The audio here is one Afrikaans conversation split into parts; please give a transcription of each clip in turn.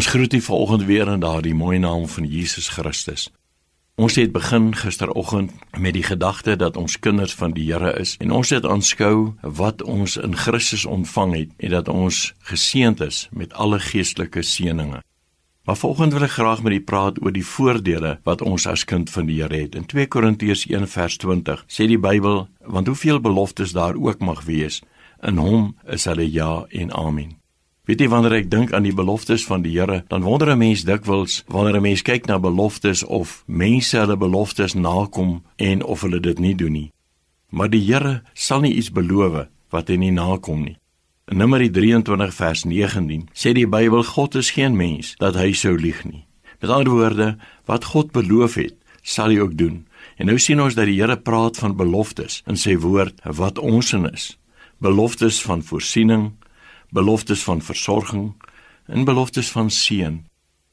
Ons groet U vanoggend weer in daardie mooi naam van Jesus Christus. Ons het begin gisteroggend met die gedagte dat ons kinders van die Here is en ons het aanskou wat ons in Christus ontvang het en dat ons geseënd is met alle geestelike seënings. Maar vanoggend wil ek graag met u praat oor die voordele wat ons as kind van die Here het. In 2 Korintiërs 1:20 sê die Bybel, want hoeveel beloftes daar ook mag wees, in hom is hulle ja en amen. Weet jy wanneer ek dink aan die beloftes van die Here, dan wonder 'n mens dikwels wanneer 'n mens kyk na beloftes of mense hulle beloftes nakom en of hulle dit nie doen nie. Maar die Here sal nie iets beloof wat hy nie nakom nie. In Numeri 23 vers 19 sê die Bybel God is geen mens dat hy sou lieg nie. Met ander woorde, wat God beloof het, sal hy ook doen. En nou sien ons dat die Here praat van beloftes in sy woord wat ons in is. Beloftes van voorsiening, beloftes van versorging en beloftes van seën.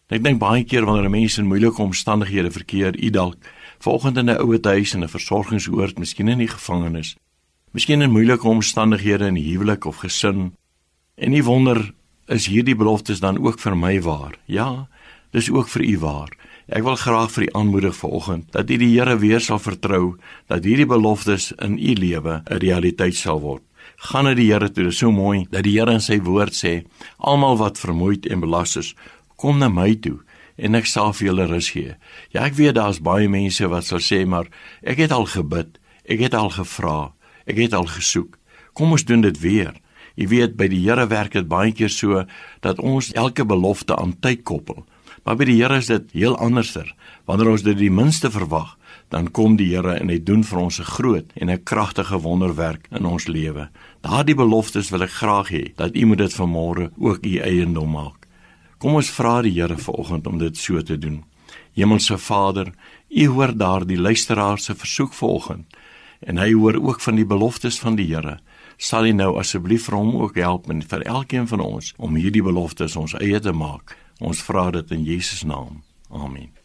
Ek dink baie keer wanneer mense in moeilike omstandighede verkeer, u dalk volgens in 'n ouer huis en 'n versorgingsoord, miskien in die gevangenis, miskien in moeilike omstandighede in huwelik of gesin. En u wonder, is hierdie beloftes dan ook vir my waar? Ja, dis ook vir u waar. Ek wil graag vir u aanmoedig vanoggend dat u die Here weer sal vertrou dat hierdie beloftes in u lewe 'n realiteit sal word gaan na die Here toe. Dit is so mooi dat die Here in sy woord sê: "Almal wat vermoeid en belas is, kom na my toe en ek sal vir julle rus gee." Ja, ek weet daar's baie mense wat sal sê, "Maar ek het al gebid, ek het al gevra, ek het al gesoek. Kom ons doen dit weer." Jy weet by die Here werk dit baie keer so dat ons elke belofte aan tyd koppel. Maar by die Here is dit heel anderster. Wanneer ons dit die minste verwag, dan kom die Here en hy doen vir ons 'n groot en 'n kragtige wonderwerk in ons lewe. Daardie beloftes wil ek graag hê dat u moet dit vanmôre ook u eiendom maak. Kom ons vra die Here vanoggend om dit so te doen. Hemelse Vader, u hoor daardie luisteraar se versoek vanoggend en hy hoor ook van die beloftes van die Here. Sal u nou asseblief vir hom ook help en vir elkeen van ons om hierdie beloftes ons eie te maak. Ons vra dit in Jesus naam. Amen.